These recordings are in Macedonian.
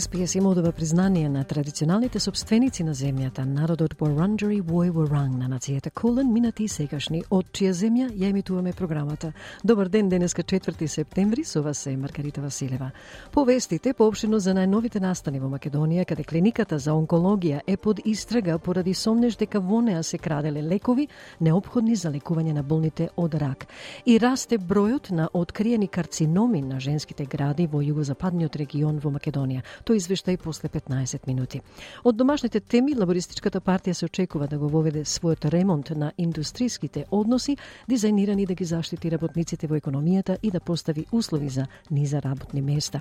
СПС има одова признание на традиционалните собственици на земјата, народот Варанджери Вој Варанг на нацијата Кулен, минати и сегашни, од чија земја ја емитуваме програмата. Добар ден, денеска 4 септември, со вас е Маргарита Василева. Повестите поопштено за најновите настани во Македонија, каде клиниката за онкологија е под истрага поради сомнеж дека во неа се краделе лекови необходни за лекување на болните од рак. И расте бројот на откриени карциноми на женските гради во југозападниот регион во Македонија. Тој извештај после 15 минути. Од домашните теми, Лабористичката партија се очекува да го воведе својот ремонт на индустриските односи, дизајнирани да ги заштити работниците во економијата и да постави услови за низа работни места.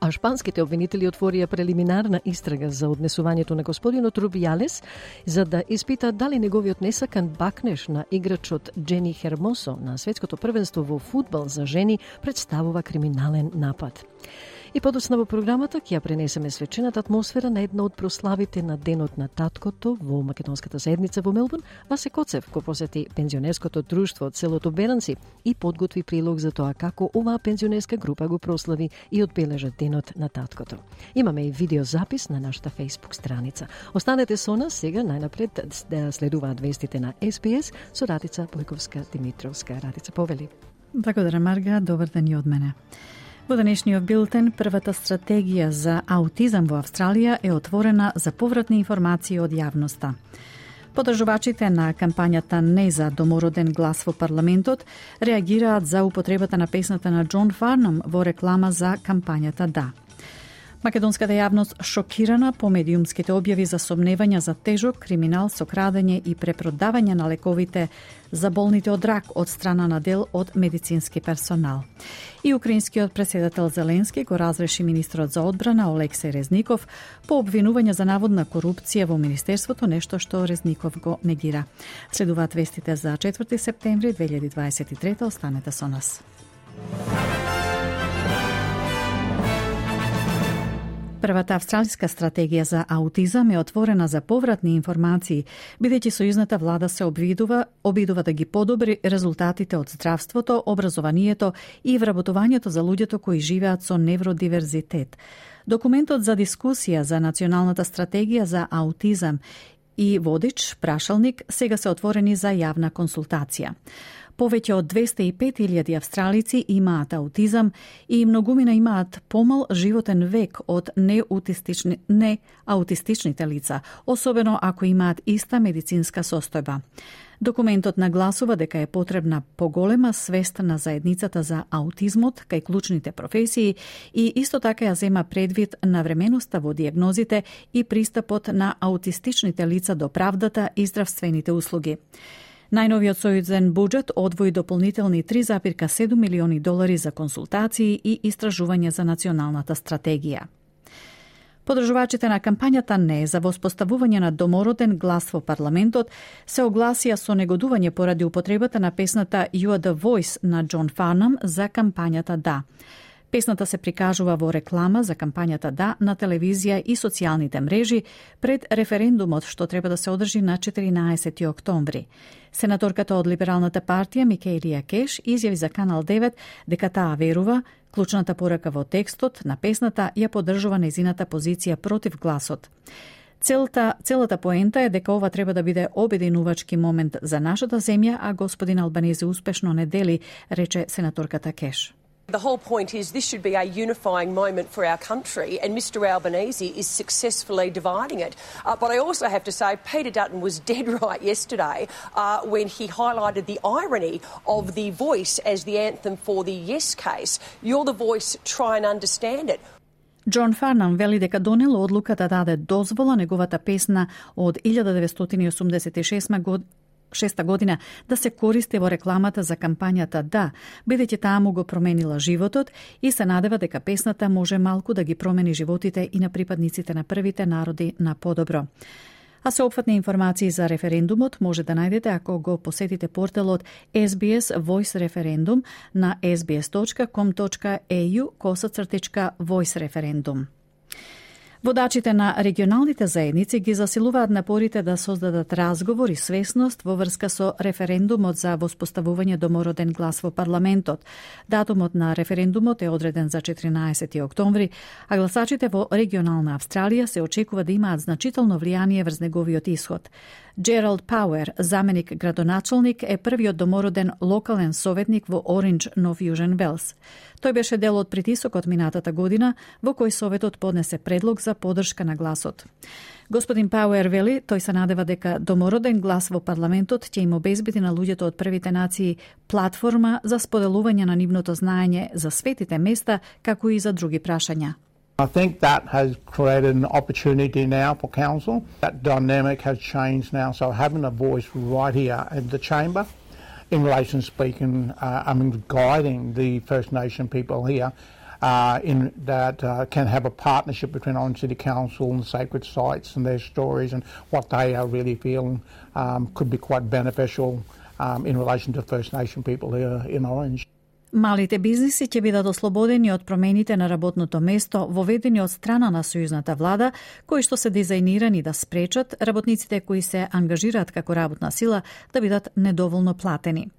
А шпанските обвинители отворија прелиминарна истрага за однесувањето на господинот Рубијалес за да испита дали неговиот несакан бакнеш на играчот Джени Хермосо на светското првенство во фудбал за жени представува криминален напад. И подоцна во програмата ќе ја пренесеме свечената атмосфера на една од прославите на Денот на таткото во Македонската заедница во Мелбурн, Васе Коцев кој посети пензионерското друштво од селото Беранци и подготви прилог за тоа како оваа пензионерска група го прослави и одбележа Денот на таткото. Имаме и видеозапис на нашата Facebook страница. Останете со нас сега најнапред да следуваат вестите на SPS со Радица Бојковска Димитровска. Радица повели. Благодарам Марга, добар ден и од мене. Во денешниот билтен, првата стратегија за аутизам во Австралија е отворена за повратни информации од јавноста. Подржувачите на кампањата Не за домороден глас во парламентот реагираат за употребата на песната на Џон Фарном во реклама за кампањата Да. Македонската јавност шокирана по медиумските објави за сомневања за тежок криминал со крадење и препродавање на лековите за болните од рак од страна на дел од медицински персонал. И украинскиот председател Зеленски го разреши министрот за одбрана Олексеј Резников по обвинување за наводна корупција во министерството, нешто што Резников го негира. Следуваат вестите за 4 септември 2023. Останете со нас. Првата австралиска стратегија за аутизам е отворена за повратни информации, бидејќи сојузната влада се обидува, обидува да ги подобри резултатите од здравството, образованието и вработувањето за луѓето кои живеат со невродиверзитет. Документот за дискусија за националната стратегија за аутизам и водич, прашалник, сега се отворени за јавна консултација. Повеќе од 205.000 австралици имаат аутизам и многумина имаат помал животен век од неаутистични, неаутистичните лица, особено ако имаат иста медицинска состојба. Документот нагласува дека е потребна поголема свест на заедницата за аутизмот кај клучните професии и исто така ја зема предвид на временоста во диагнозите и пристапот на аутистичните лица до правдата и здравствените услуги. Најновиот сојузен буџет одвои дополнителни 3,7 милиони долари за консултации и истражување за националната стратегија. Подржувачите на кампањата не за воспоставување на домороден глас во парламентот се огласија со негодување поради употребата на песната You are the Voice на Џон Фарнам за кампањата Да. Песната се прикажува во реклама за кампањата Да на телевизија и социјалните мрежи пред референдумот што треба да се одржи на 14 октомври. Сенаторката од Либералната партија Микелија Кеш изјави за Канал 9 дека таа верува клучната порака во текстот на песната ја поддржува незината позиција против гласот. Целта, целата поента е дека ова треба да биде обединувачки момент за нашата земја, а господин Албанези успешно не дели, рече сенаторката Кеш. The whole point is this should be a unifying moment for our country, and Mr Albanese is successfully dividing it. Uh, but I also have to say, Peter Dutton was dead right yesterday uh, when he highlighted the irony of the voice as the anthem for the yes case. You're the voice, try and understand it. Џон Фарнам вели дека донел одлука да даде дозвола неговата песна од 1986 Шеста година да се користи во рекламата за кампањата Да, бидејќи таа му го променила животот и се надева дека песната може малку да ги промени животите и на припадниците на првите народи на подобро. А сеопфатни информации за референдумот може да најдете ако го посетите порталот SBS Voice Referendum на sbs.com.au косацртичка Voice Referendum. Водачите на регионалните заедници ги засилуваат напорите да создадат разговор и свесност во врска со референдумот за воспоставување домороден глас во парламентот. Датумот на референдумот е одреден за 14 октомври, а гласачите во регионална Австралија се очекува да имаат значително влијание врз неговиот исход. Джералд Пауер, заменик градоначалник, е првиот домороден локален советник во Ориндж, Нов Јужен Велс. Тој беше дел од притисокот минатата година, во кој Советот поднесе предлог за подршка на гласот. Господин Пауер вели, тој се надева дека домороден глас во парламентот ќе им обезбеди на луѓето од првите нации платформа за споделување на нивното знаење за светите места, како и за други прашања. I think that has created an opportunity now for council. That dynamic has changed now, so having a voice right here in the chamber in relation to speaking, uh, I mean, guiding the First Nation people here uh, in that uh, can have a partnership between Orange City Council and sacred sites and their stories and what they are really feeling um, could be quite beneficial um, in relation to First Nation people here in Orange. Малите бизниси ќе бидат ослободени од промените на работното место воведени од страна на сојузната влада, кои што се дизајнирани да спречат работниците кои се ангажираат како работна сила да бидат недоволно платени.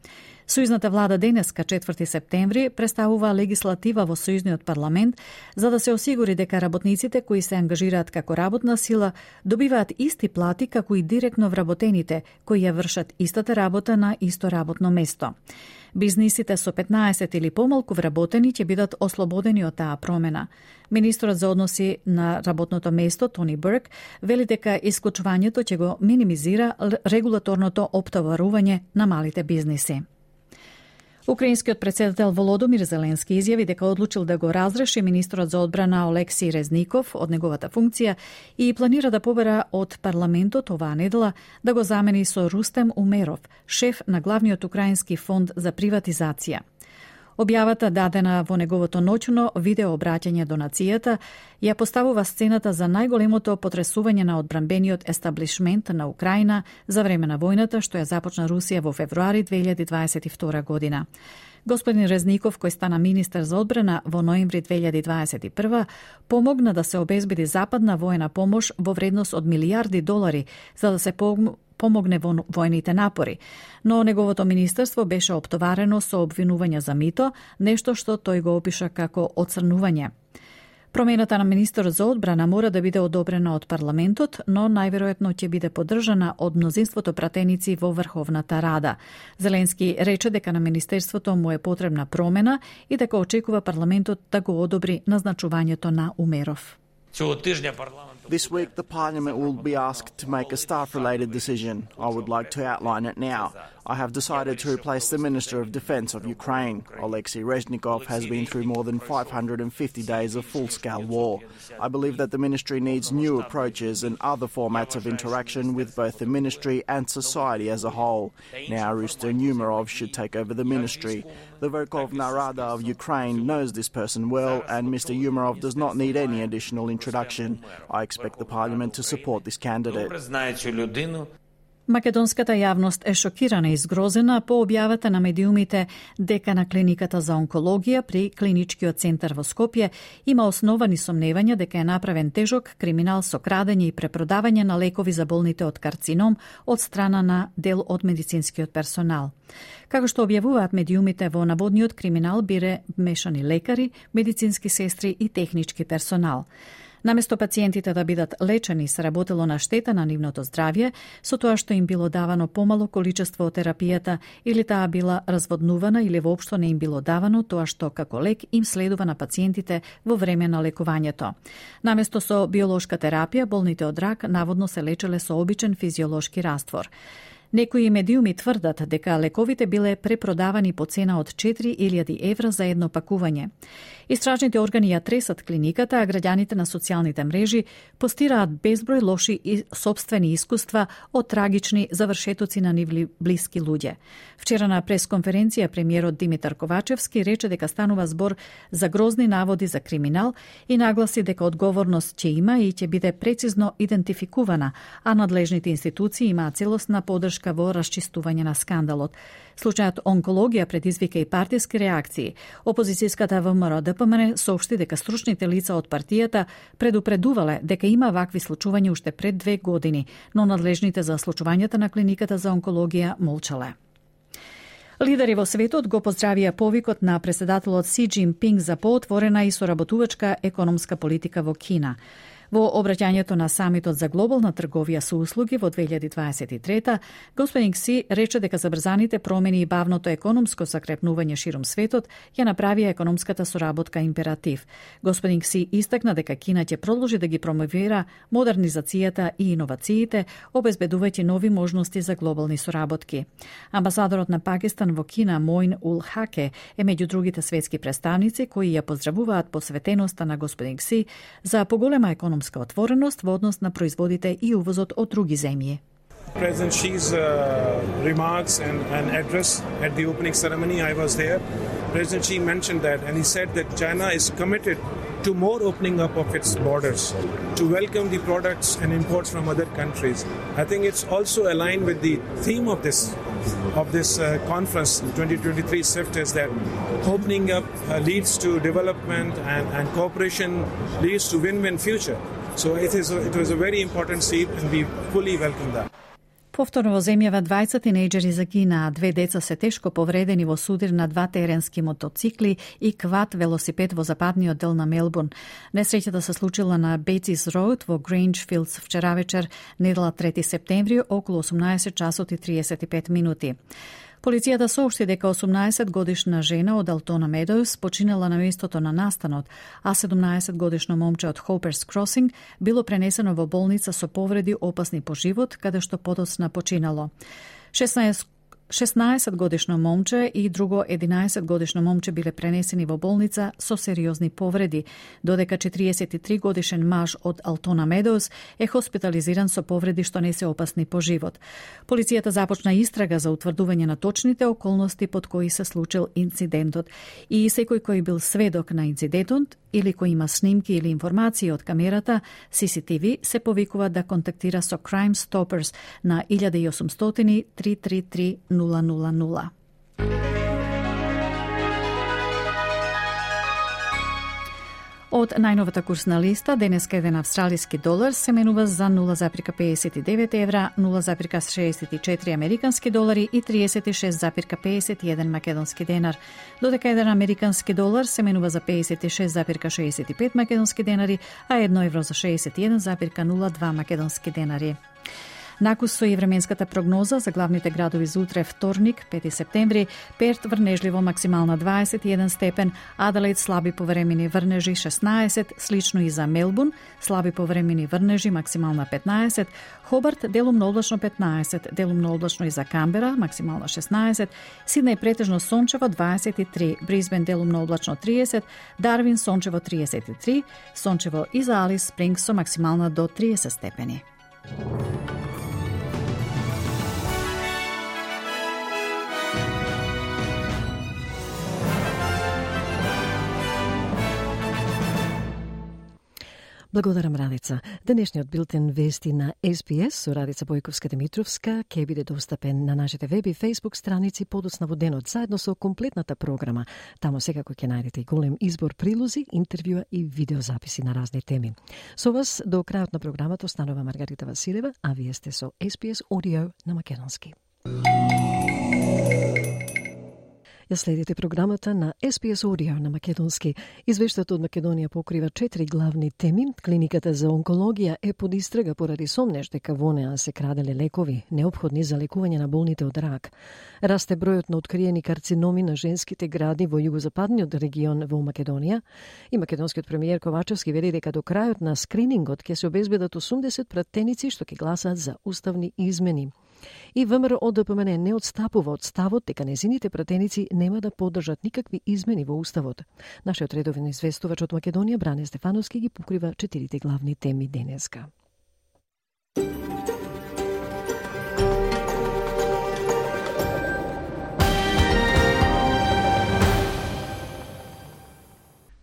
Сојузната влада денеска 4 септември представува легислатива во Сојузниот парламент за да се осигури дека работниците кои се ангажираат како работна сила добиваат исти плати како и директно вработените кои ја вршат истата работа на исто работно место. Бизнисите со 15 или помалку вработени ќе бидат ослободени од таа промена. Министрот за односи на работното место Тони Берг вели дека исклучувањето ќе го минимизира регулаторното оптоварување на малите бизниси. Украинскиот председател Володомир Зеленски изјави дека одлучил да го разреши министрот за одбрана Олекси Резников од неговата функција и планира да побера од парламентот оваа недела да го замени со Рустем Умеров, шеф на главниот украински фонд за приватизација. Објавата дадена во неговото ноќно видео обраќање до нацијата ја поставува сцената за најголемото потресување на одбранбениот естаблишмент на Украина за време на војната што ја започна Русија во февруари 2022 година. Господин Резников, кој стана министер за одбрана во ноември 2021, помогна да се обезбеди западна воена помош во вредност од милиарди долари за да се помогне во војните напори, но неговото министерство беше оптоварено со обвинување за мито, нешто што тој го опиша како оцрнување. Промената на министерот за одбрана мора да биде одобрена од парламентот, но најверојатно ќе биде поддржана од мнозинството пратеници во Врховната Рада. Зеленски рече дека на министерството му е потребна промена и дека очекува парламентот да го одобри назначувањето на Умеров. This week, the Parliament will be asked to make a staff related decision. I would like to outline it now. I have decided to replace the Minister of Defence of Ukraine. Alexei Reznikov has been through more than 550 days of full scale war. I believe that the ministry needs new approaches and other formats of interaction with both the ministry and society as a whole. Now, Rustem Umerov should take over the ministry. The Verkov Narada of Ukraine knows this person well, and Mr. Umerov does not need any additional introduction. I expect the Parliament to support this candidate. Македонската јавност е шокирана и згрозена по објавата на медиумите дека на клиниката за онкологија при клиничкиот центар во Скопје има основани сомневања дека е направен тежок криминал со крадење и препродавање на лекови за болните од карцином од страна на дел од медицинскиот персонал. Како што објавуваат медиумите во наводниот криминал бире мешани лекари, медицински сестри и технички персонал. Наместо пациентите да бидат лечени се работело на штета на нивното здравје, со тоа што им било давано помало количество од терапијата или таа била разводнувана или воопшто не им било давано тоа што како лек им следува на пациентите во време на лекувањето. Наместо со биолошка терапија, болните од рак наводно се лечеле со обичен физиолошки раствор. Некои медиуми тврдат дека лековите биле препродавани по цена од 4000 евра за едно пакување. Истражните органи ја тресат клиниката, а граѓаните на социјалните мрежи постираат безброј лоши и собствени искуства од трагични завршетоци на нивли блиски луѓе. Вчера на пресконференција премиерот Димитар Ковачевски рече дека станува збор за грозни наводи за криминал и нагласи дека одговорност ќе има и ќе биде прецизно идентификувана, а надлежните институции имаат целосна поддршка во расчистување на скандалот. Случајот онкологија предизвика и партиски реакции. Опозицијската ВМРО ДПМН соопшти дека стручните лица од партијата предупредувале дека има вакви случувања уште пред две години, но надлежните за случувањата на клиниката за онкологија молчале. Лидери во светот го поздравија повикот на председателот Си Джинпинг за поотворена и соработувачка економска политика во Кина. Во обраќањето на самитот за глобална трговија со услуги во 2023, господин Кси рече дека забрзаните промени и бавното економско закрепнување широм светот ја направија економската соработка императив. Господин Кси истакна дека Кина ќе продолжи да ги промовира модернизацијата и иновациите, обезбедувајќи нови можности за глобални соработки. Амбасадорот на Пакистан во Кина Моин Ул Хаке е меѓу другите светски представници кои ја поздравуваат посветеноста на господин Кси за поголема економска економска отвореност во однос на производите и увозот од други земји. President Xi's uh, remarks and, and address at the opening ceremony, I was there. President Xi mentioned that, and he said that China is committed to more opening up of its borders, to welcome the products and imports from other countries. I think it's also aligned with the theme of this of this uh, conference, 2023 SIFT, is that opening up uh, leads to development and, and cooperation leads to win-win future. So it is a, it was a very important seat, and we fully welcome that. Повторно во земјава двајца тинејџери загинаа, две деца се тешко повредени во судир на два теренски мотоцикли и квад велосипед во западниот дел на Мелбурн. Несреќата се случила на Бейтис Роуд во Грейнджфилдс вчера вечер, недела 3 септември, околу 18 часот и 35 минути. Полицијата соопшти дека 18 годишна жена од Алтона Медојс починала на местото на настанот, а 17 годишно момче од Хоперс Кросинг било пренесено во болница со повреди опасни по живот, каде што подоцна починало. 16 16 годишно момче и друго 11 годишно момче биле пренесени во болница со сериозни повреди, додека 43 годишен маж од Алтона Медоус е хоспитализиран со повреди што не се опасни по живот. Полицијата започна истрага за утврдување на точните околности под кои се случил инцидентот. И секој кој бил сведок на инцидентот или кој има снимки или информации од камерата CCTV се повикува да контактира со Crime Stoppers на 1800 333 000. Од најновата курсна листа, денеска еден австралиски долар се менува за 0,59 евра, 0,64 американски долари и 36,51 македонски денар, додека еден американски долар се менува за 56,65 македонски денари, а едно евро за 61,02 македонски денари. Накус со и временската прогноза за главните градови за утре вторник, 5 септември, Перт врнежливо максимална 21 степен, Аделаид слаби повремени врнежи 16, слично и за Мелбун, слаби повремени врнежи максимална 15, Хобарт делумно облачно 15, делумно облачно и за Камбера максимална 16, Сиднеј претежно сончево 23, Бризбен делумно облачно 30, Дарвин сончево 33, сончево и за Алис Спрингс со максимална до 30 степени. Благодарам, Радица. Денешниот билтен вести на SBS со Радица Бојковска Димитровска ќе биде достапен на нашите веб и Facebook страници подоцна во денот, заедно со комплетната програма. Тамо секако ќе најдете и голем избор прилози, интервјуа и видеозаписи на разни теми. Со вас до крајот на програмата останува Маргарита Василева, а вие сте со SBS Audio на Македонски. Ја следите програмата на SPS Audio на Македонски. Извештајот од Македонија покрива четири главни теми. Клиниката за онкологија е под истрага поради сомнеш дека во неа се краделе лекови необходни за лекување на болните од рак. Расте бројот на откриени карциноми на женските гради во југозападниот регион во Македонија и македонскиот премиер Ковачевски вели дека до крајот на скринингот ќе се обезбедат 80 пратеници што ќе гласат за уставни измени. И ВМРО ДПМН не отстапува од ставот дека незините пратеници нема да поддржат никакви измени во Уставот. Нашиот редовен известувач од Македонија Бране Стефановски ги покрива четирите главни теми денеска.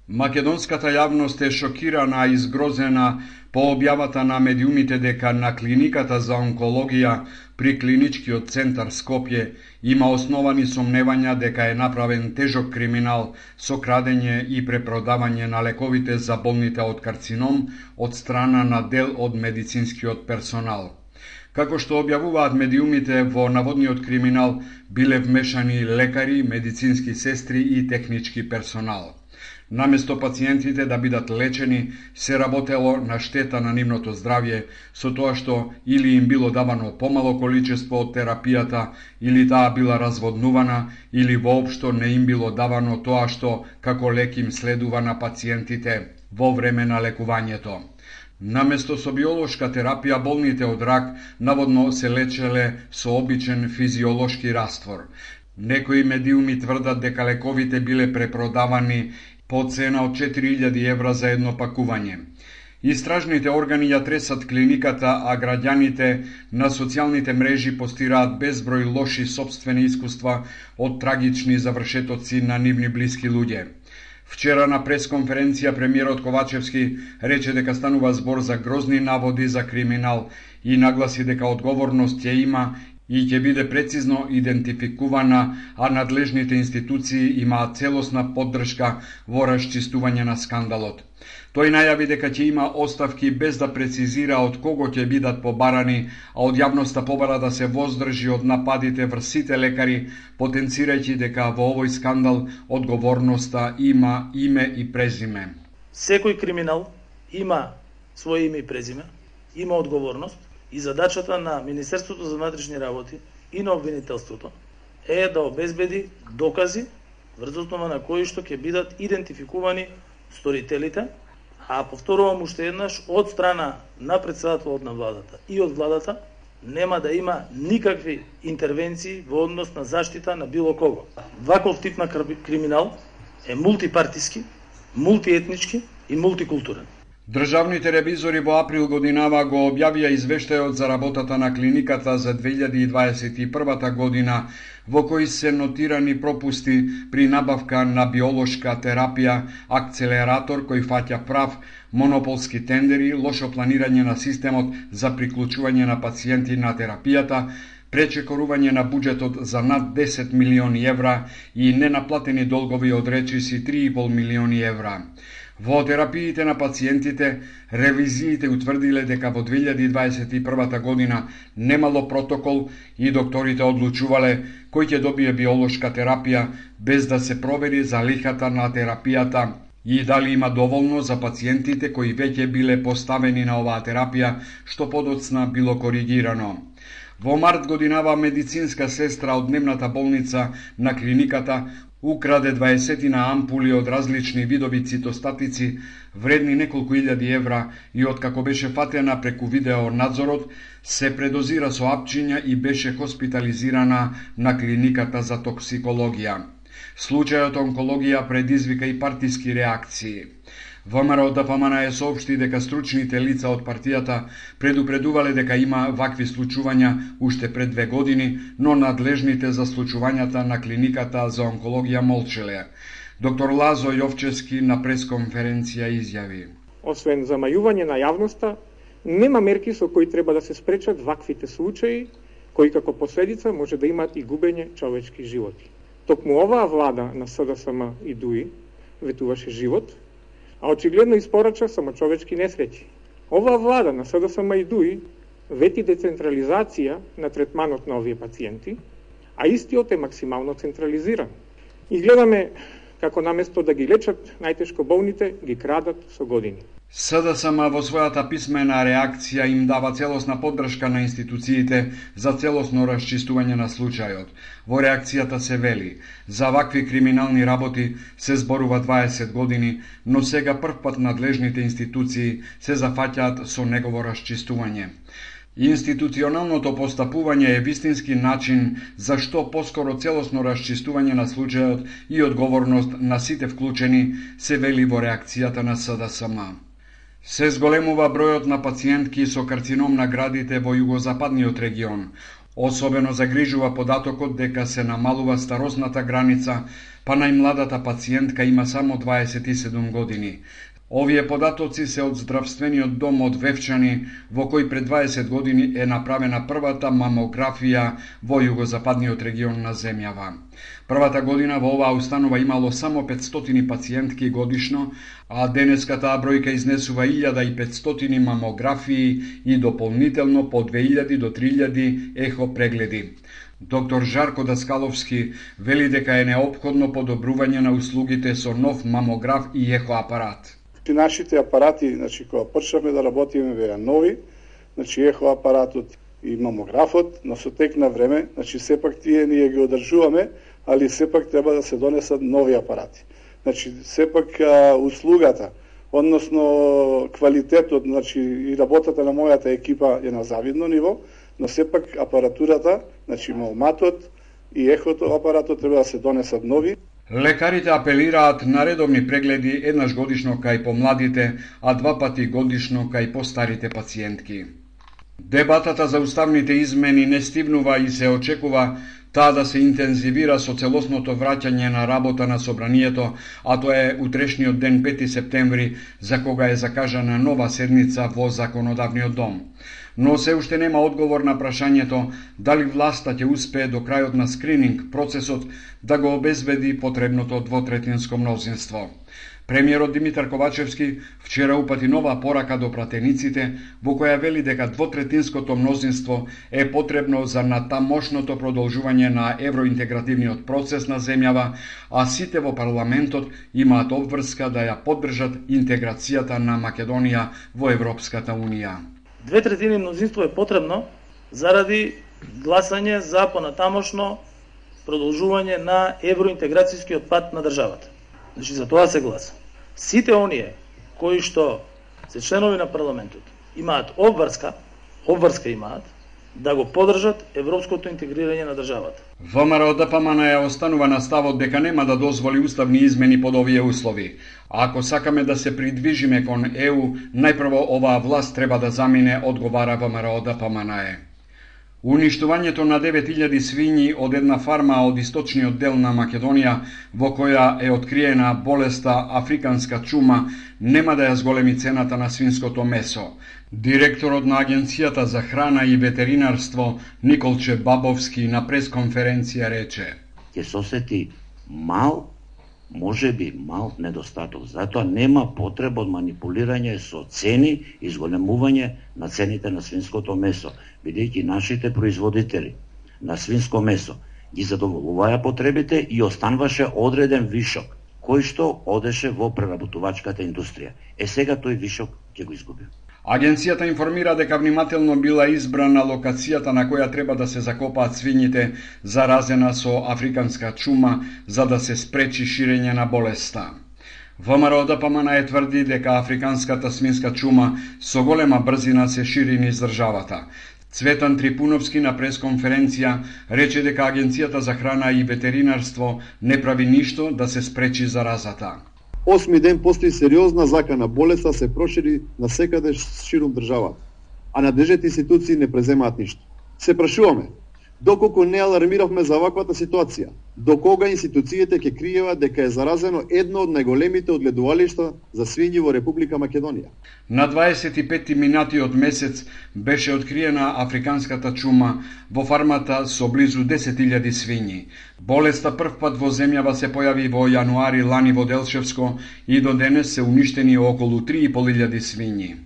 Македонската јавност е шокирана и изгрозена по објавата на медиумите дека на клиниката за онкологија при клиничкиот центар Скопје има основани сомневања дека е направен тежок криминал со крадење и препродавање на лековите за болните од карцином од страна на дел од медицинскиот персонал. Како што објавуваат медиумите во наводниот криминал биле вмешани лекари, медицински сестри и технички персонал. Наместо пациентите да бидат лечени, се работело на штета на нивното здравје, со тоа што или им било давано помало количество од терапијата, или таа била разводнувана, или воопшто не им било давано тоа што како лек им следува на пациентите во време на лекувањето. Наместо со биолошка терапија, болните од рак наводно се лечеле со обичен физиолошки раствор. Некои медиуми тврдат дека лековите биле препродавани по цена од 4000 евра за едно пакување. Истражните органи ја тресат клиниката, а граѓаните на социјалните мрежи постираат безброј лоши собствени искуства од трагични завршетоци на нивни блиски луѓе. Вчера на пресконференција премиерот Ковачевски рече дека станува збор за грозни наводи за криминал и нагласи дека одговорност ќе има и ќе биде прецизно идентификувана, а надлежните институции имаат целосна поддршка во расчистување на скандалот. Тој најави дека ќе има оставки без да прецизира од кого ќе бидат побарани, а од јавноста побара да се воздржи од нападите врз сите лекари, потенцирајќи дека во овој скандал одговорноста има име и презиме. Секој криминал има своје име и презиме, има одговорност и задачата на Министерството за внатрешни работи и на обвинителството е да обезбеди докази врз основа на кои што ќе бидат идентификувани сторителите, а повторувам уште еднаш од страна на председателот на владата и од владата нема да има никакви интервенции во однос на заштита на било кого. Ваков тип на криминал е мултипартиски, мултиетнички и мултикултурен. Државните ревизори во април годинава го објавија извештајот за работата на клиниката за 2021 година, во кој се нотирани пропусти при набавка на биолошка терапија, акцелератор кој фаќа прав, монополски тендери, лошо планирање на системот за приклучување на пациенти на терапијата, пречекорување на буџетот за над 10 милиони евра и ненаплатени долгови од речиси 3,5 милиони евра. Во терапиите на пациентите, ревизиите утврдиле дека во 2021 година немало протокол и докторите одлучувале кој ќе добие биолошка терапија без да се провери за лихата на терапијата и дали има доволно за пациентите кои веќе биле поставени на оваа терапија, што подоцна било коригирано. Во март годинава медицинска сестра од дневната болница на клиниката украде 20 на ампули од различни видови цитостатици вредни неколку илјади евра и откако беше фатена преку видео надзорот, се предозира со апчиња и беше хоспитализирана на клиниката за токсикологија. Случајот онкологија предизвика и партиски реакции. ВМРО ДПМН да е соопшти дека стручните лица од партијата предупредувале дека има вакви случувања уште пред две години, но надлежните за случувањата на клиниката за онкологија молчеле. Доктор Лазо Јовчески на пресконференција изјави. Освен замајување на јавноста, нема мерки со кои треба да се спречат ваквите случаи, кои како последица може да имат и губење човечки животи. Токму оваа влада на СДСМ и ДУИ ветуваше живот, а очигледно испорача само човечки несреќи. Оваа влада на СДСМ и ДУИ вети децентрализација на третманот на овие пациенти, а истиот е максимално централизиран. И гледаме како наместо да ги лечат најтешко болните, ги крадат со години. СДСМ во својата писмена реакција им дава целосна поддршка на институциите за целосно расчистување на случајот. Во реакцијата се вели, за вакви криминални работи се зборува 20 години, но сега првпат надлежните институции се зафаќаат со негово расчистување. Институционалното постапување е вистински начин за што поскоро целосно расчистување на случајот и одговорност на сите вклучени се вели во реакцијата на СДСМ. Се зголемува бројот на пациентки со карцином на градите во југозападниот регион. Особено загрижува податокот дека се намалува старосната граница, па најмладата пациентка има само 27 години. Овие податоци се од здравствениот дом од Вевчани, во кој пред 20 години е направена првата мамографија во југозападниот регион на земјава. Првата година во оваа установа имало само 500 пациентки годишно, а денеска таа бројка изнесува 1500 мамографии и дополнително по 2000 до 3000 ехо прегледи. Доктор Жарко Даскаловски вели дека е необходно подобрување на услугите со нов мамограф и ехоапарат. Ти нашите апарати, значи кога почнавме да работиме беа нови, значи ехо апаратот и мамографот, но со тек на време, значи сепак тие ние ги одржуваме, али сепак треба да се донесат нови апарати. Значи сепак а, услугата, односно квалитетот, значи и работата на мојата екипа е на завидно ниво, но сепак апаратурата, значи малматот и ехото апаратот треба да се донесат нови. Лекарите апелираат на редовни прегледи еднаш годишно кај помладите, а два пати годишно кај постарите пациентки. Дебатата за уставните измени не стивнува и се очекува таа да се интензивира со целосното враќање на работа на собранието, а тоа е утрешниот ден 5 септември, за кога е закажана нова седница во Законодавниот дом но се уште нема одговор на прашањето дали власта ќе успее до крајот на скрининг процесот да го обезбеди потребното двотретинско мнозинство. Премиерот Димитар Ковачевски вчера упати нова порака до пратениците во која вели дека двотретинското мнозинство е потребно за натамошното продолжување на евроинтегративниот процес на земјава, а сите во парламентот имаат обврска да ја поддржат интеграцијата на Македонија во Европската Унија две третини мнозинство е потребно заради гласање за понатамошно продолжување на евроинтеграцијскиот пат на државата. Значи за тоа се гласа. Сите оние кои што се членови на парламентот имаат обврска, обврска имаат да го поддржат европското интегрирање на државата. ВМРО ДПМН ја останува на ставот дека нема да дозволи уставни измени под овие услови. А ако сакаме да се придвижиме кон ЕУ, најпрво оваа власт треба да замине, одговара ВМРО ДПМН. Уништувањето на 9000 свињи од една фарма од источниот дел на Македонија, во која е откриена болеста африканска чума, нема да ја зголеми цената на свинското месо. Директорот на Агенцијата за храна и ветеринарство Николче Бабовски на пресконференција рече: Ќе се осети мал може би мал недостаток. Затоа нема потреба од манипулирање со цени и изголемување на цените на свинското месо, бидејќи нашите производители на свинско месо ги задоволуваја потребите и останваше одреден вишок, кој што одеше во преработувачката индустрија. Е сега тој вишок ќе го изгубим. Агенцијата информира дека внимателно била избрана локацијата на која треба да се закопаат свињите заразена со африканска чума за да се спречи ширење на болеста. ВМРО ДПМН е тврди дека африканската свинска чума со голема брзина се шири низ државата. Цветан Трипуновски на пресконференција рече дека Агенцијата за храна и ветеринарство не прави ништо да се спречи заразата осми ден постои сериозна закана болеста се прошири на секаде ширум државата, а надлежните институции не преземаат ништо. Се прашуваме, доколку не алармиравме за ваквата ситуација, до кога институциите ќе криева дека е заразено едно од најголемите одгледувалишта за свињи во Република Македонија. На 25 минати од месец беше откриена африканската чума во фармата со близу 10.000 свињи. Болеста првпат во земјава се појави во јануари лани во Делчевско и до денес се уништени околу 3.500 свињи.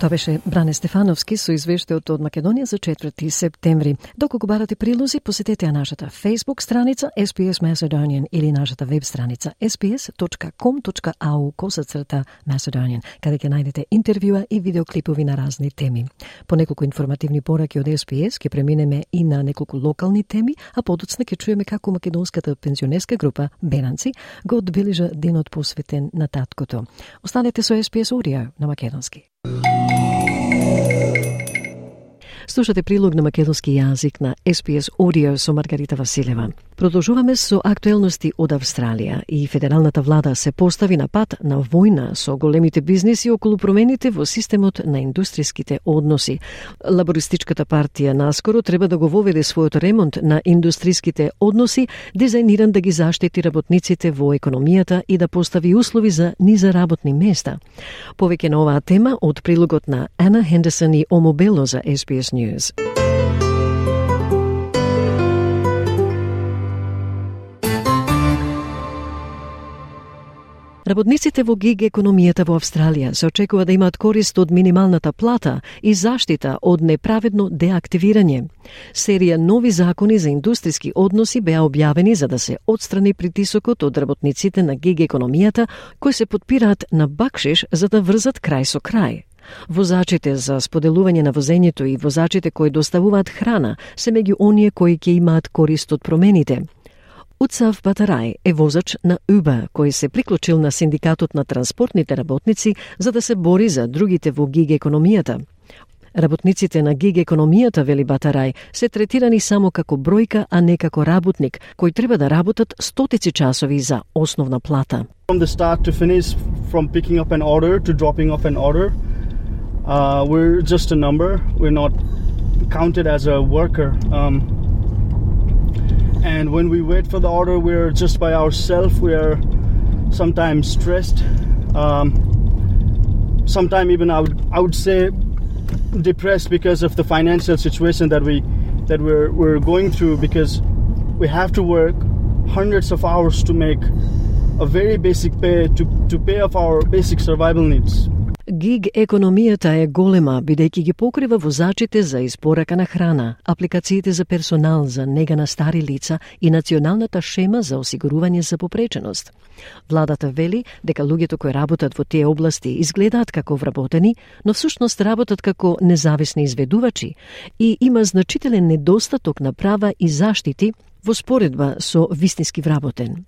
Тоа беше Бране Стефановски со извештајот од Македонија за 4 септември. Доколку барате прилози, посетете ја нашата Facebook страница SPS Macedonian или нашата веб страница sps.com.au косацрта Macedonian, каде ќе најдете интервјуа и видеоклипови на разни теми. По неколку информативни пораки од SPS ќе преминеме и на неколку локални теми, а подоцна ќе чуеме како македонската пензионерска група Бенанци го одбележа денот посветен на таткото. Останете со SPS Урија на македонски. Thank you. Слушате прилог на македонски јазик на SPS Audio со Маргарита Василева. Продолжуваме со актуелности од Австралија и федералната влада се постави на пат на војна со големите бизнеси околу промените во системот на индустријските односи. Лабористичката партија наскоро треба да го воведе својот ремонт на индустријските односи, дизајниран да ги заштити работниците во економијата и да постави услови за низа работни места. Повеќе на оваа тема од прилогот на Ана Хендерсон и Омобело за SBS News. Работниците во гиг економијата во Австралија се очекува да имаат корист од минималната плата и заштита од неправедно деактивирање. Серија нови закони за индустријски односи беа објавени за да се отстрани притисокот од работниците на гиг економијата кои се подпираат на бакшиш за да врзат крај со крај. Возачите за споделување на возењето и возачите кои доставуваат храна се меѓу оние кои ќе имаат корист од промените. Уцав Батарај е возач на Uber, кој се приклучил на синдикатот на транспортните работници за да се бори за другите во гиг економијата. Работниците на гиг економијата, вели Батарај, се третирани само како бројка, а не како работник, кој треба да работат стотици часови за основна плата. From the start to finish, from picking up an order to dropping off an order, uh, we're just a number. We're not counted as a worker. Um, and when we wait for the order we're just by ourselves we're sometimes stressed um, sometimes even I would, I would say depressed because of the financial situation that we that we're, we're going through because we have to work hundreds of hours to make a very basic pay to, to pay off our basic survival needs Гиг економијата е голема, бидејќи ги покрива возачите за испорака на храна, апликациите за персонал за нега на стари лица и националната шема за осигурување за попреченост. Владата вели дека луѓето кои работат во тие области изгледаат како вработени, но всушност работат како независни изведувачи и има значителен недостаток на права и заштити во споредба со вистински вработен.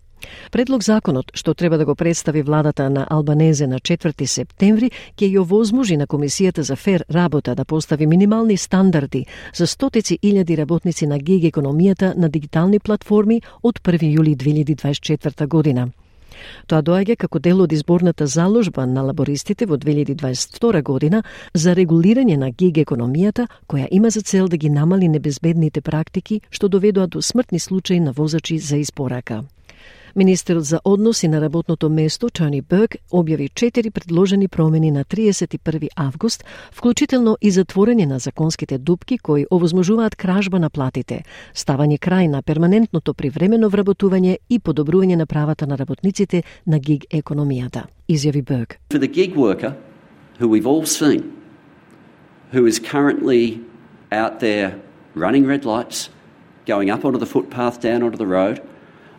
Предлог законот, што треба да го представи владата на Албанезе на 4 септември, ќе ја овозможи на Комисијата за фер работа да постави минимални стандарди за стотици илјади работници на гиг економијата на дигитални платформи од 1 јули 2024 година. Тоа доаѓа како дел од изборната заложба на лабористите во 2022 година за регулирање на гиг економијата, која има за цел да ги намали небезбедните практики што доведоа до смртни случаи на возачи за испорака. Министерот за односи на работното место Чани Берг објави четири предложени промени на 31 август, вклучително и затворење на законските дупки кои овозможуваат кражба на платите, ставање крај на перманентното привремено вработување и подобрување на правата на работниците на гиг економијата. Изјави Берг. For the gig worker, who we've all seen, who is currently out there running red lights, going up onto the footpath, down onto the road,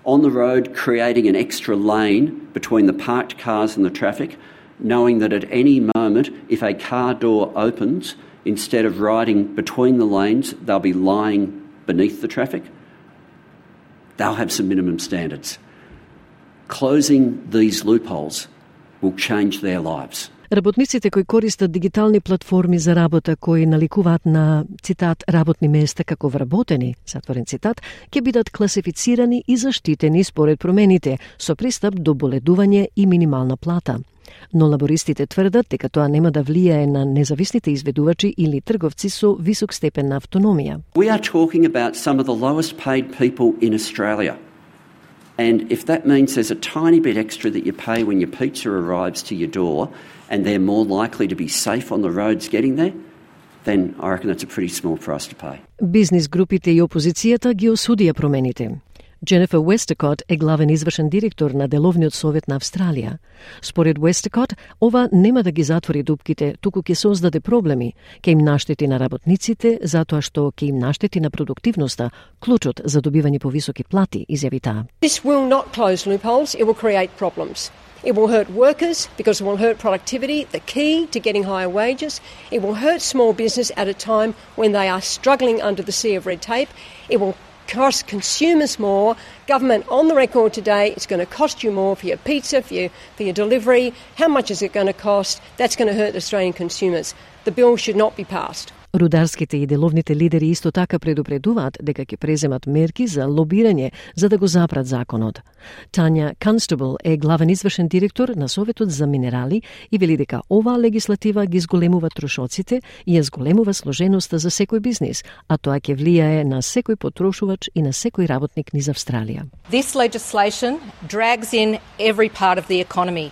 on the road, creating an extra lane between the parked cars and the traffic, knowing that at any moment, if a car door opens, instead of riding between the lanes, they'll be lying beneath the traffic. They'll have some minimum standards. Closing these loopholes will change their lives. Работниците кои користат дигитални платформи за работа кои наликуваат на цитат работни места како вработени, затворен цитат, ќе бидат класифицирани и заштитени според промените со пристап до боледување и минимална плата. Но лабористите тврдат дека тоа нема да влијае на независните изведувачи или трговци со висок степен на автономија. We are talking about some of the lowest paid people in Australia. And if that means there's a tiny bit extra that you pay when your pizza arrives to your door, and they're more likely to be safe on the roads getting there, then I reckon that's a pretty small price to pay. Бизнис групите и опозицијата ги осудија промените. Дженефер Уестекот е главен извршен директор на Деловниот совет на Австралија. Според Уестекот, ова нема да ги затвори дупките, туку ќе создаде проблеми, ќе им наштети на работниците, затоа што ќе им наштети на продуктивноста, клучот за добивање повисоки плати, изјави таа. This will not close loopholes, it will create problems. It will hurt workers because it will hurt productivity, the key to getting higher wages. It will hurt small business at a time when they are struggling under the sea of red tape. It will cost consumers more. Government on the record today, it's going to cost you more for your pizza, for your, for your delivery. How much is it going to cost? That's going to hurt Australian consumers. The bill should not be passed. Рударските и деловните лидери исто така предупредуваат дека ќе преземат мерки за лобирање за да го запрат законот. Тања Канстебл е главен извршен директор на Советот за минерали и вели дека оваа легислатива ги зголемува трошоците и ја зголемува сложеноста за секој бизнис, а тоа ќе влијае на секој потрошувач и на секој работник низ Австралија. This legislation drags in every part of the economy.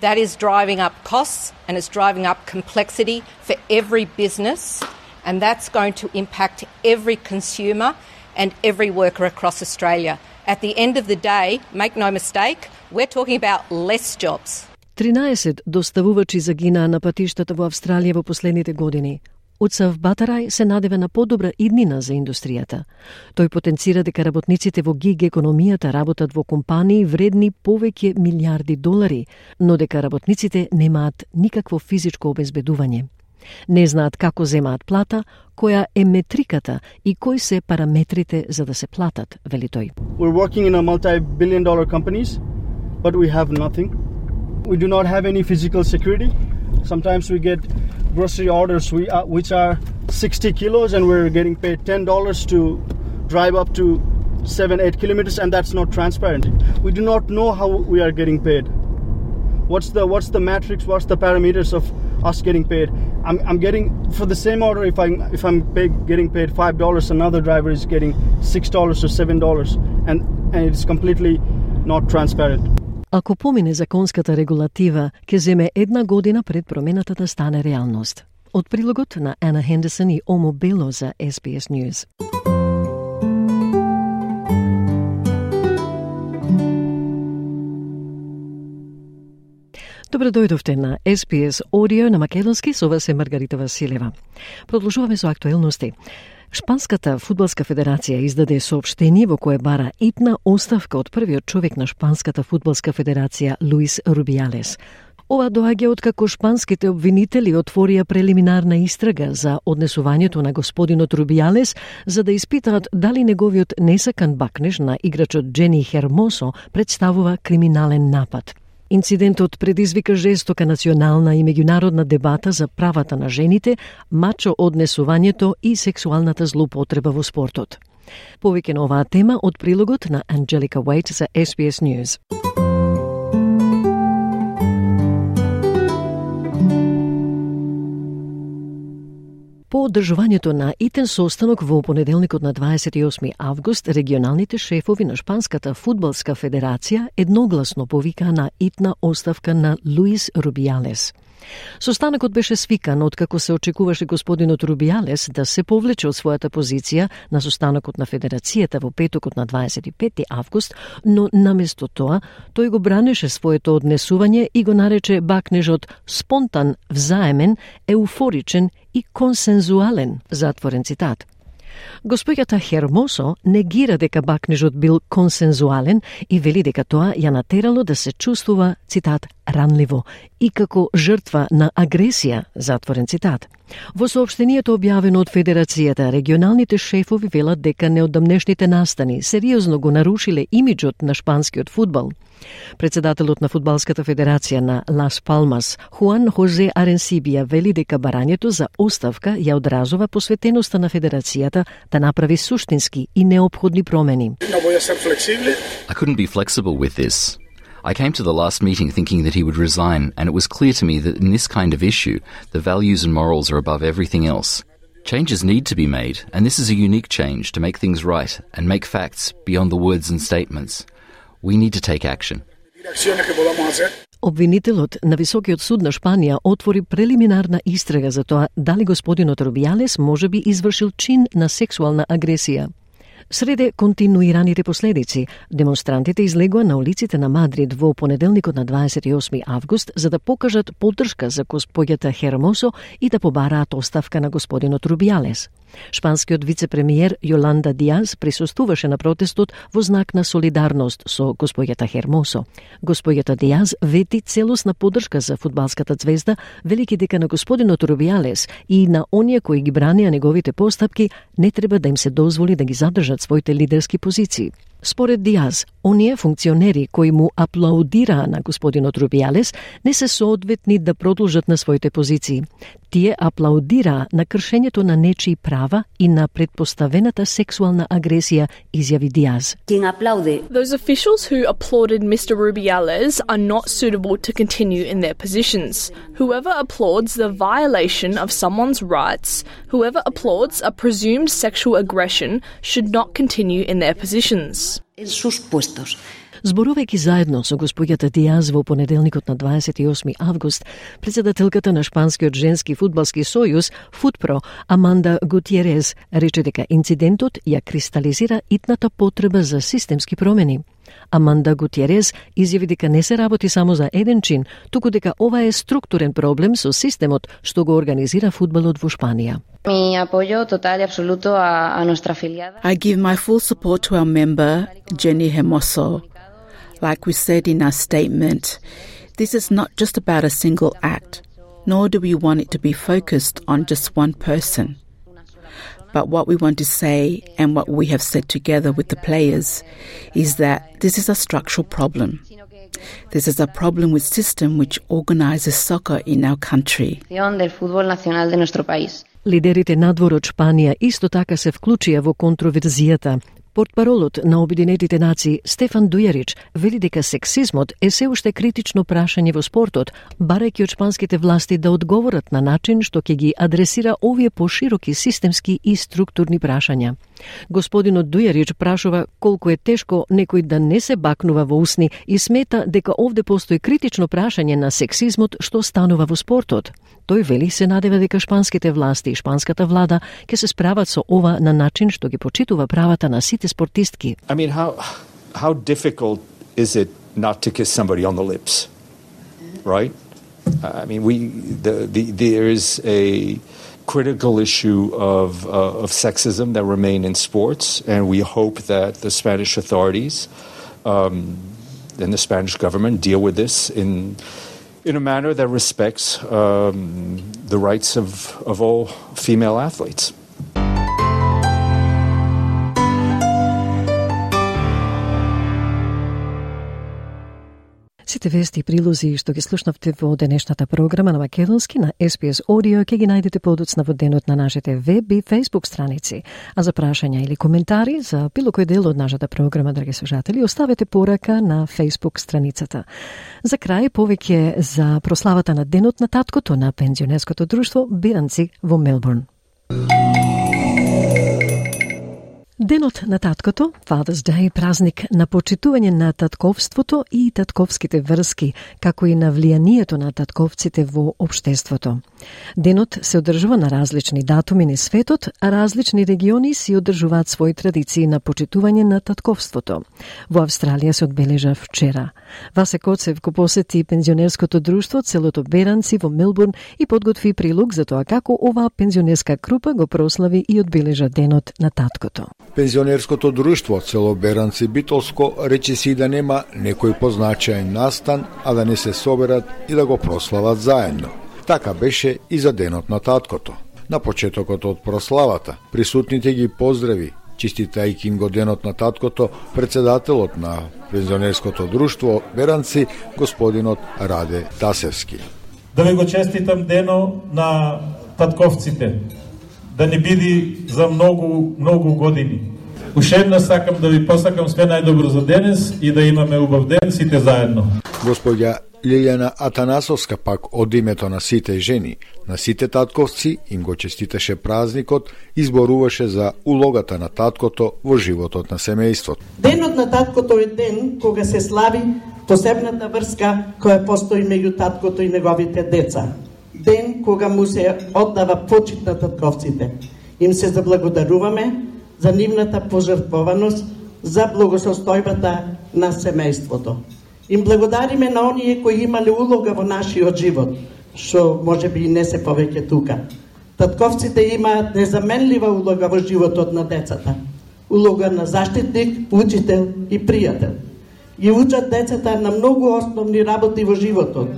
That is driving up costs and it's driving up complexity for every business and that's going to impact every consumer and every worker across Australia. At the end of the day, make no mistake, we're talking about less jobs. 13 доставувачи загинаа на патиштата во Австралија во последните години. Уцав Батарај се надева на подобра иднина за индустријата. Тој потенцира дека работниците во гиг економијата работат во компании вредни повеќе милиарди долари, но дека работниците немаат никакво физичко обезбедување. Не знаат како земаат плата, која е метриката и кои се параметрите за да се платат, вели тој. We're working in a multi-billion dollar companies, but we have nothing. We do not have any physical security. Sometimes we get grocery orders we, uh, which are 60 kilos and we're getting paid $10 to drive up to 7 8 kilometers and that's not transparent. We do not know how we are getting paid. What's the what's the matrix? What's the parameters of us getting paid? I'm, I'm getting for the same order. If I'm if I'm pay, getting paid five dollars, another driver is getting six dollars or seven dollars, and and it's completely not transparent. Ако помине законската регулатива, ќе земе една година пред промената да стане реалност. Од прилогот на Ана Хендерсон и Омо Бело за SBS News. Добро дојдовте на SPS Audio на Македонски, со вас е Маргарита Василева. Продолжуваме со актуелности. Шпанската фудбалска федерација издаде соопштение во кое бара итна оставка од првиот човек на Шпанската фудбалска федерација Луис Рубијалес. Ова доаѓа од како шпанските обвинители отворија прелиминарна истрага за однесувањето на господинот Рубијалес за да испитаат дали неговиот несакан бакнеж на играчот Джени Хермосо представува криминален напад. Инцидентот предизвика жестока национална и меѓународна дебата за правата на жените, мачо однесувањето и сексуалната злоупотреба во спортот. Повеќе на оваа тема од прилогот на Анджелика Уайт за SBS News. По одржувањето на итен состанок во понеделникот на 28 август, регионалните шефови на Шпанската фудбалска федерација едногласно повика на итна оставка на Луис Рубијалес. Состанокот беше свикан откако се очекуваше господинот Рубијалес да се повлече од својата позиција на состанокот на Федерацијата во петокот на 25 август, но наместо тоа тој го бранеше своето однесување и го нарече бакнежот спонтан, взаемен, еуфоричен и консензуален, затворен цитат. Господјата Хермосо негира дека бакнежот бил консензуален и вели дека тоа ја натерало да се чувствува, цитат, ранливо и како жртва на агресија, затворен цитат. Во сообштението објавено од Федерацијата, регионалните шефови велат дека неодамнешните настани сериозно го нарушиле имиджот на шпанскиот фудбал – Председателот на Фудбалската федерација на Лас Палмас, Хуан Хозе Аренсибија, вели дека барањето за оставка ја одразува посветеноста на федерацијата да направи суштински и необходни промени. I couldn't be flexible with this. I came to the last meeting thinking that he would resign, and it was clear to me that in this kind of issue, the values and morals are above everything else. Changes need to be made, and this is a unique change to make things right and make facts beyond the words and statements. We need to take action. Обвинителот на Високиот суд на Шпанија отвори прелиминарна истрага за тоа дали господинот Рубијалес може би извршил чин на сексуална агресија. Среде континуираните последици, демонстрантите излегоа на улиците на Мадрид во понеделникот на 28 август за да покажат поддршка за господјата Хермосо и да побараат оставка на господинот Рубијалес. Шпанскиот вице-премиер Јоланда Диаз присуствуваше на протестот во знак на солидарност со господјата Хермосо. Господјата Диаз вети целосна поддршка за фудбалската звезда, велики дека на господинот Рубиалес и на оние кои ги бранија неговите постапки не треба да им се дозволи да ги задржат своите лидерски позиции. Според Диаз, оние функционери кои му аплаудираа на господинот Рубиалес не се соодветни да продолжат на своите позиции. Тие аплаудираа на кршењето на нечии права и на предпоставената сексуална агресија, изјави Диаз. Those officials who applauded Mr. Rubiales are not suitable to continue in their positions. Whoever applauds the violation of someone's rights, whoever applauds a presumed sexual aggression, should not continue in their positions. En sus puestos. Зборувајќи заедно со господјата Диаз во понеделникот на 28 август, председателката на Шпанскиот женски фудбалски сојуз, Футпро, Аманда Гутиерез, рече дека инцидентот ја кристализира итната потреба за системски промени. Аманда Гутиерез изјави дека не се работи само за еден чин, туку дека ова е структурен проблем со системот што го организира фудбалот во Шпанија. Mi apoyo total y absoluto a, a nuestra afiliada. I give my full support to our member, Jenny Hermoso. Like we said in our statement, this is not just about a single act, nor do we want it to be focused on just one person. But what we want to say and what we have said together with the players is that this is a structural problem. This is a problem with system which organizes soccer in our country. del fútbol nacional de nuestro país. Лидерите надвор од Шпанија исто така се вклучија во контроверзијата. Портпаролот на Обединетите нации Стефан Дујарич вели дека сексизмот е се уште критично прашање во спортот, барајќи од шпанските власти да одговорат на начин што ќе ги адресира овие пошироки системски и структурни прашања. Господинот Дујарич прашува колку е тешко некој да не се бакнува во усни и смета дека овде постои критично прашање на сексизмот што станува во спортот. Тој вели се надева дека шпанските власти и шпанската влада ќе се справат со ова на начин што ги почитува правата на сите спортистки. I mean, how how difficult is it not to kiss somebody on the lips, right? I mean, we the, the there is a critical issue of uh, of sexism that remain in sports, and we hope that the Spanish authorities um, and the Spanish government deal with this in in a manner that respects um, the rights of, of all female athletes. Сите вести и прилози што ги слушнавте во денешната програма на Македонски на SPS Audio ќе ги најдете подоцна во денот на нашите веб и Facebook страници. А за прашања или коментари за било кој дел од нашата програма, драги слушатели, оставете порака на Facebook страницата. За крај, повеќе за прославата на Денот на таткото на пензионерското друштво Биранци во Мелбурн. Денот на таткото, Father's Day, празник на почитување на татковството и татковските врски, како и на влијанието на татковците во обштеството. Денот се одржува на различни датуми на светот, а различни региони си одржуваат своји традиции на почитување на татковството. Во Австралија се одбележа вчера. Васе Коцев го посети пензионерското друштво целото Беранци во Мелбурн и подготви прилог за тоа како оваа пензионерска група го прослави и одбележа денот на таткото. Пензионерското друштво Целоберанци Битолско рече си да нема некој позначаен настан, а да не се соберат и да го прослават заедно. Така беше и за денот на таткото. На почетокот од прославата, присутните ги поздрави, чиститајќи им го денот на таткото, председателот на пензионерското друштво Беранци, господинот Раде Тасевски. Да ви го честитам дено на татковците, да не биде за многу, многу години. Уште една сакам да ви посакам све најдобро за денес и да имаме убав ден сите заедно. Господја Лилјана Атанасовска пак од името на сите жени, на сите татковци им го честиташе празникот и зборуваше за улогата на таткото во животот на семејството. Денот на таткото е ден кога се слави посебната врска која постои меѓу таткото и неговите деца. Ден кога му се оддава почит на татковците. Им се заблагодаруваме за нивната пожртвованост за благосостојбата на семејството. Им благодариме на оние кои имале улога во нашиот живот, што може би и не се повеќе тука. Татковците имаат незаменлива улога во животот на децата. Улога на заштитник, учител и пријател. Ги учат децата на многу основни работи во животот,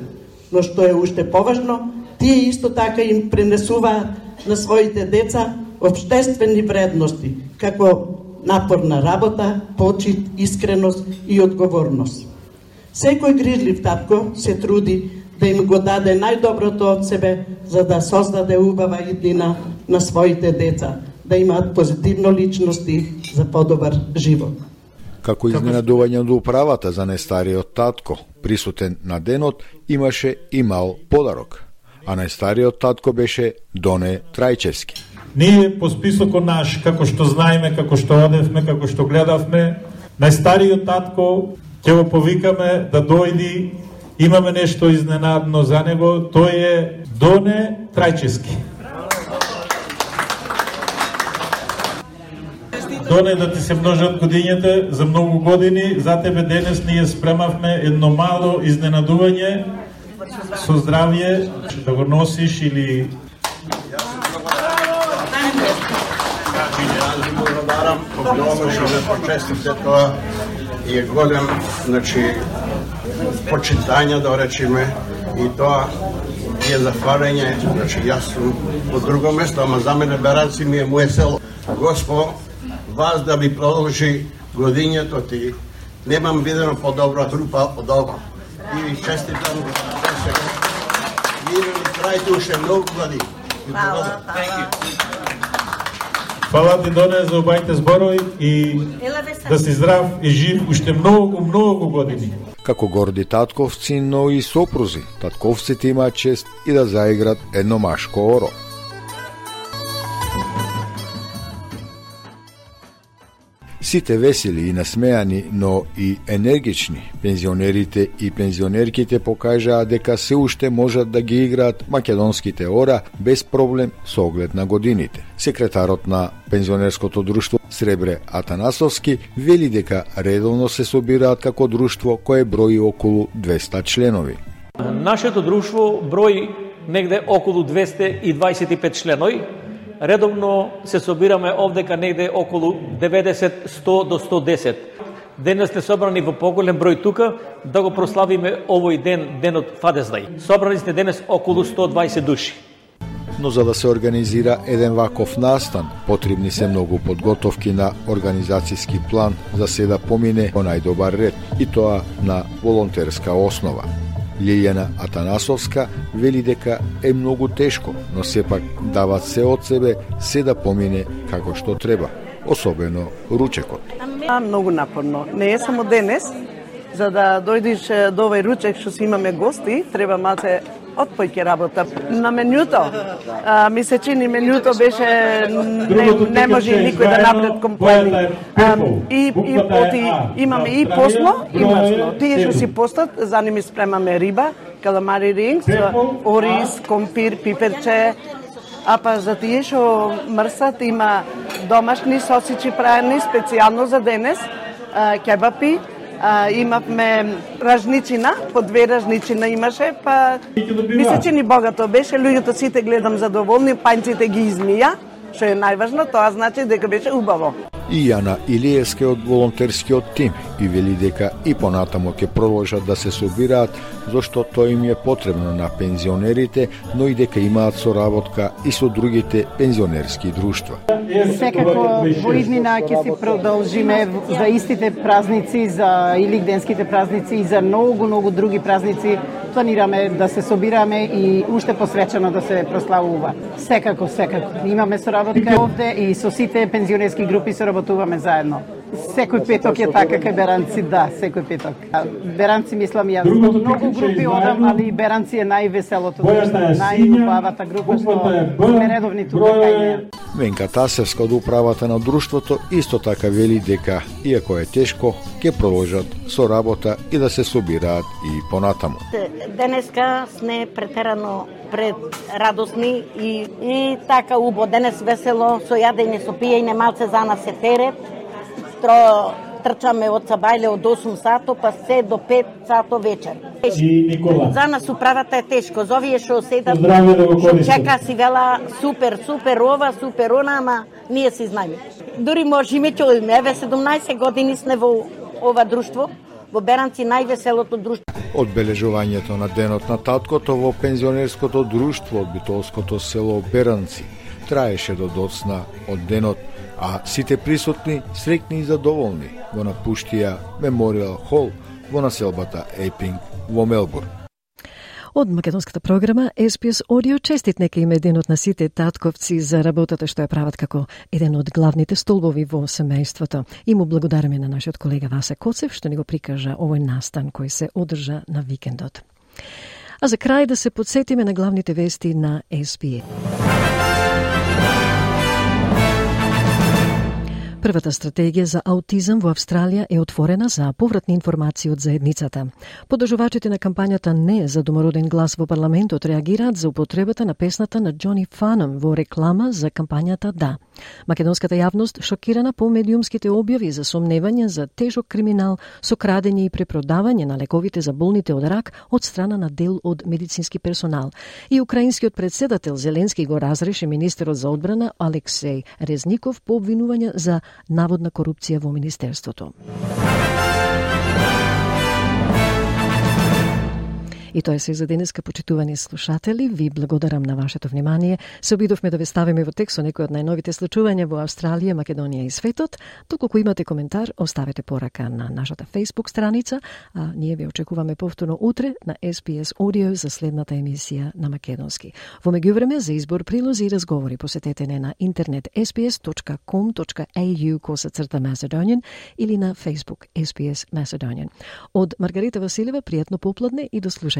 но што е уште поважно, тие исто така им пренесуваат на своите деца обштествени вредности, како напорна работа, почит, искреност и одговорност. Секој грижлив татко се труди да им го даде најдоброто од себе, за да создаде убава иднина на своите деца, да имаат позитивно личности за подобар живот. Како изненадување од управата за најстариот татко, присутен на денот, имаше и мал подарок. А најстариот татко беше Доне Трајчевски. Ние по списокот наш, како што знаеме, како што одевме, како што гледавме, најстариот татко ќе го повикаме да дојди, имаме нешто изненадно за него, тој е Доне Трајчевски. Доне да ти се множат годињата за многу години, за тебе денес ние спремавме едно мало изненадување su zdravlje, da ga nosiš ili... Znači, je godem, znači, počitanja, da rečime, i to je zahvalenje, znači ja sam po drugom mjestu, ama za mene Beraci mi je moje selo. Gospo, vas da bi proloži godinje, to ti nemam vidjeno po dobra trupa od ova. I čestitam. Hvala. Фала ти Доне за обајте зборови и да си здрав и жив уште многу, многу години. Како горди татковци, но и сопрузи, татковците имаат чест и да заиграт едно машко оро. Сите весели и насмеани, но и енергични, пензионерите и пензионерките покажаа дека се уште можат да ги играат македонските ора без проблем со оглед на годините. Секретарот на пензионерското друштво Сребре Атанасовски вели дека редовно се собираат како друштво кое брои околу 200 членови. Нашето друштво брои негде околу 225 членови, редовно се собираме овдека негде околу 90, 100 до 110. Денес сте собрани во поголем број тука да го прославиме овој ден, денот Фадездај. Собрани сте денес околу 120 души. Но за да се организира еден ваков настан, потребни се многу подготовки на организацијски план за се да помине по најдобар ред, и тоа на волонтерска основа. Лилјана Атанасовска вели дека е многу тешко, но сепак дават се од себе се да помине како што треба, особено ручекот. Многу напорно. Не е само денес, за да дојдеш до овој ручек што си имаме гости, треба малце отпојке работа. На менјуто, а, ми се чини менјуто беше не, не може никој да напред компоели. И, и оти имаме и посло и масло. Тие што си постат, за ними спремаме риба, каламари рингс, ориз, компир, пиперче, А па за тие што мрсат има домашни сосичи праени специјално за денес, кебапи, а, имавме ражничина, по две ражничина имаше, па мисля, че ни богато беше, луѓето сите гледам задоволни, панците ги измија, што е најважно, тоа значи дека беше убаво. И Јана Илиевска од волонтерскиот тим и вели дека и понатамо ќе продолжат да се собираат зашто тоа им е потребно на пензионерите, но и дека имаат соработка и со другите пензионерски друштва. Секако во иднина ќе се продолжиме за истите празници, за илигденските празници и за многу, многу други празници. Планираме да се собираме и уште посвечено да се прославува. Секако, секако. Имаме соработка овде и со сите пензионерски групи соработуваме заедно. Секој петок е така кај Беранци, да, секој петок. Беранци мислам ја многу групи одам, али Беранци е највеселото, најубавата група што сме редовни тука кај неја. Венка Тасевска од управата на друштвото исто така вели дека, иако е тешко, ќе продолжат со работа и да се собираат и понатаму. Денеска сме претерано пред радосни и, и така убо. Денес весело, со јадење, со пиење, малце за нас е терет. Тро, трчаме од Сабајле од 8 сато, па се до 5 сато вечер. И Никола. За нас управата е тешко. За овие што седат, Здравје да што чека си вела супер, супер ова, супер она, ама ние си знаеме. Дури можеме ќе одиме. Еве 17 години сме во ова друштво, во Беранци највеселото друштво. Одбележувањето на денот на таткото во пензионерското друштво од битолското село Беранци траеше до доцна од денот, а сите присутни среќни и задоволни го напуштија Мемориал Хол во населбата Ейпинг во Мелбурн. Од македонската програма SPS Audio честит нека им еден од на сите татковци за работата што ја прават како еден од главните столбови во семејството. И му благодараме на нашиот колега Васе Коцев што ни го прикажа овој настан кој се одржа на викендот. А за крај да се подсетиме на главните вести на SBS. Првата стратегија за аутизам во Австралија е отворена за повратни информации од заедницата. Подржувачите на кампањата Не за домороден глас во парламентот реагираат за употребата на песната на Џони Фанам во реклама за кампањата Да. Македонската јавност шокирана по медиумските објави за сомневање за тежок криминал со крадење и препродавање на лековите за болните од рак од страна на дел од медицински персонал. И украинскиот председател Зеленски го разреши министерот за одбрана Алексеј Резников по обвинување за наводна корупција во Министерството. И тоа е се за денеска, почитувани слушатели. Ви благодарам на вашето внимание. Се обидовме да ве ставиме во текст со некои од најновите случувања во Австралија, Македонија и светот. Доколку имате коментар, оставете порака на нашата Facebook страница, а ние ви очекуваме повторно утре на SPS Audio за следната емисија на Македонски. Во меѓувреме за избор прилози и разговори посетете не на интернет sps.com.au косацрта Macedonian или на Facebook SPS Macedonian. Од Маргарита Василева, пријатно попладне и до слушање